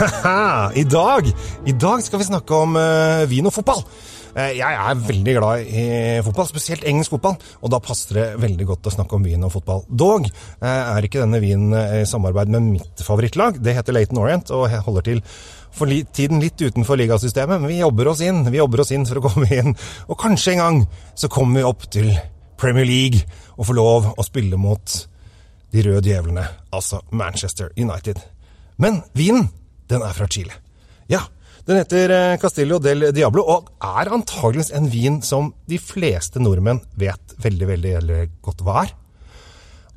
I dag I dag skal vi snakke om uh, vin og fotball. Uh, jeg er veldig glad i fotball, spesielt engelsk fotball, og da passer det veldig godt å snakke om vin og fotball. Dog uh, er ikke denne vinen i samarbeid med mitt favorittlag. Det heter Laton Orient og holder til for tiden litt utenfor ligasystemet, men vi jobber oss inn. Vi jobber oss inn for å komme inn, og kanskje en gang så kommer vi opp til Premier League og får lov å spille mot de røde djevlene, altså Manchester United. Men vinen, den er fra Chile. Ja, den heter eh, Castillo del Diablo og er antageligvis en vin som de fleste nordmenn vet veldig, veldig, godt hva er.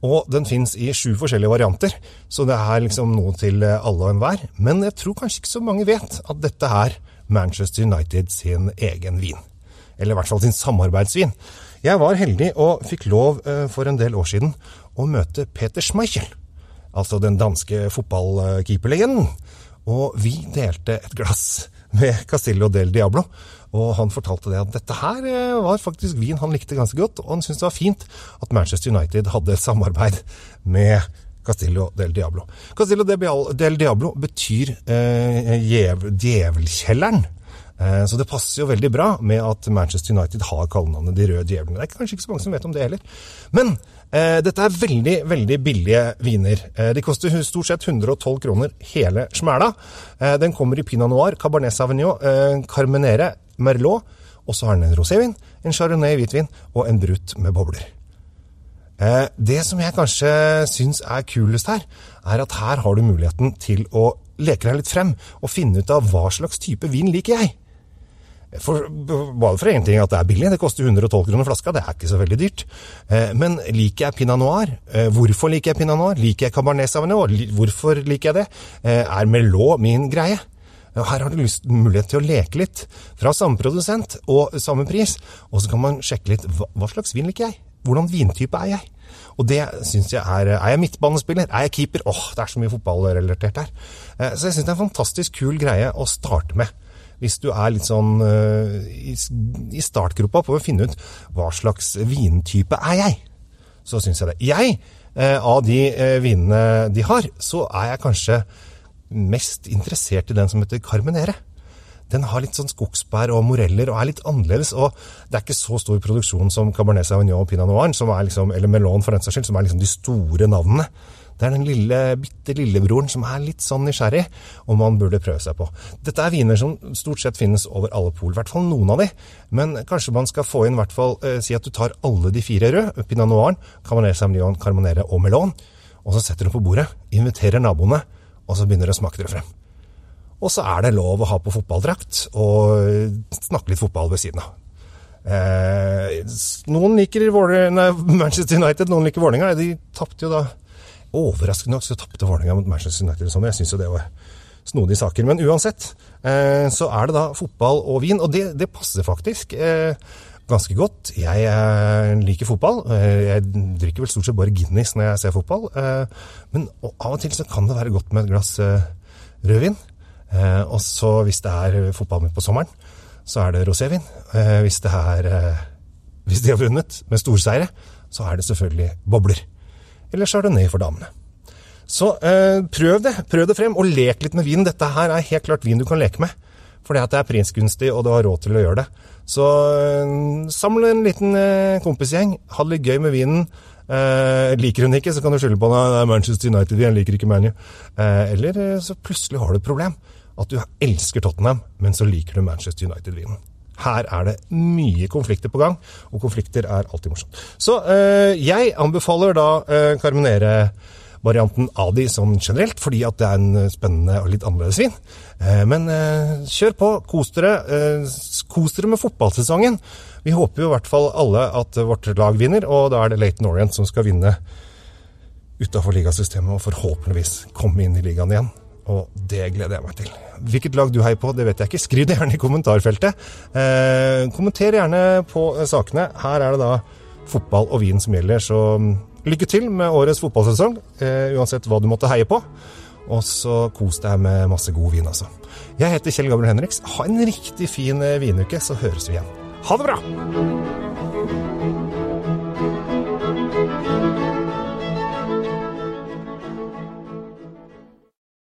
Og den fins i sju forskjellige varianter, så det er liksom noe til eh, alle og enhver. Men jeg tror kanskje ikke så mange vet at dette er Manchester United sin egen vin. Eller i hvert fall sin samarbeidsvin. Jeg var heldig og fikk lov eh, for en del år siden å møte Peter Schmeichel altså den danske fotballkeeperlegenden. Og vi delte et glass med Castillo del Diablo. Og han fortalte det at dette her eh, var faktisk vin han likte ganske godt, og han syntes det var fint at Manchester United hadde samarbeid med Castillo del Diablo. Castillo del Diablo betyr eh, djevelkjelleren. Eh, så det passer jo veldig bra med at Manchester United har kallenavnet De røde djevlene. Det er kanskje ikke så mange som vet om det heller. Men eh, dette er veldig, veldig billige viner. Eh, de koster stort sett 112 kroner hele smæla. Eh, den kommer i pinot noir, cabernet sauvignon, eh, carmenere, merlot. Og så har den en rosévin, en chardonnay hvitvin og en brut med bobler. Eh, det som jeg kanskje syns er kulest her, er at her har du muligheten til å leke deg litt frem og finne ut av hva slags type vin liker jeg. For, bare for én ting at det er billig, det koster 112 kroner flaska, det er ikke så veldig dyrt. Eh, men liker jeg pinot noir? Eh, hvorfor liker jeg pinot noir? Liker jeg cabernet sauvignon? Hvorfor liker jeg det? Eh, er Merlot min greie? Her har du lyst, mulighet til å leke litt, fra samme produsent og samme pris. Og så kan man sjekke litt hva, hva slags vin liker jeg? Hvordan vintype er jeg? Og det syns jeg er Er jeg midtbanespiller? Er jeg keeper? Åh, det er så mye fotballrelatert her. Så jeg syns det er en fantastisk kul greie å starte med hvis du er litt sånn uh, i, i startgropa på å finne ut hva slags vintype er jeg, så syns jeg det. Jeg, uh, av de uh, vinene de har, så er jeg kanskje mest interessert i den som heter Carmenere. Den har litt sånn skogsbær og moreller og er litt annerledes. og Det er ikke så stor produksjon som Cabernet Sauvignon og Pinot Noir, som er liksom, eller Melon for den saks skyld, som er liksom de store navnene. Det er den lille, bitte lillebroren som er litt sånn nysgjerrig, og man burde prøve seg på. Dette er viner som stort sett finnes over alle pol, i hvert fall noen av de. Men kanskje man skal få inn, i hvert fall eh, si at du tar alle de fire røde, Pinot Noiren, Cabernet Sauvignon, Carmonere og Melon, og så setter du på bordet, inviterer naboene, og så begynner du å smake dere frem. Og så er det lov å ha på fotballdrakt og snakke litt fotball ved siden av. Eh, noen liker Manchester United, noen liker Vålerenga. De tapte jo da Overraskende nok så tapte Vålerenga mot Manchester United. sommer. Jeg syns jo det var snodige saker. Men uansett eh, så er det da fotball og vin, og det, det passer faktisk. Eh, ganske godt. Jeg eh, liker fotball. Eh, jeg drikker vel stort sett bare Guinness når jeg ser fotball. Eh, men av og til så kan det være godt med et glass rødvin. Og så hvis det er fotball midt på sommeren, så er det rosévin. Hvis det er Hvis de har vunnet med storseire, så er det selvfølgelig bobler eller chardonnay for damene. Så eh, prøv det. Prøv det frem, og lek litt med vinen. Dette her er helt klart vin du kan leke med. Fordi at det er prinsgunstig, og du har råd til å gjøre det. Så eh, samle en liten eh, kompisgjeng. Ha det litt gøy med vinen. Eh, liker hun ikke, så kan du skylde på henne. Det er Manchester United, igjen, liker ikke ManU. Eh, eller eh, så plutselig har du et problem. At du elsker Tottenham, men så liker du Manchester United-vinen. Her er det mye konflikter på gang, og konflikter er alltid morsomt. Så eh, jeg anbefaler da eh, Carmenere-varianten Adi sånn generelt, fordi at det er en spennende og litt annerledes vin. Eh, men øh, kjør på, kos dere. kos dere med fotballsesongen. Vi håper jo i hvert fall alle at vårt lag vinner, og da er det Laton Orient som skal vinne utafor ligasystemet og forhåpentligvis komme inn i ligaen igjen. Og det gleder jeg meg til. Hvilket lag du heier på, det vet jeg ikke. Skriv det gjerne i kommentarfeltet. Eh, kommenter gjerne på sakene. Her er det da fotball og vin som gjelder, så mm, lykke til med årets fotballsesong. Eh, uansett hva du måtte heie på. Og så kos deg med masse god vin, altså. Jeg heter Kjell Gabriel Henriks. Ha en riktig fin eh, vinuke, så høres vi igjen. Ha det bra!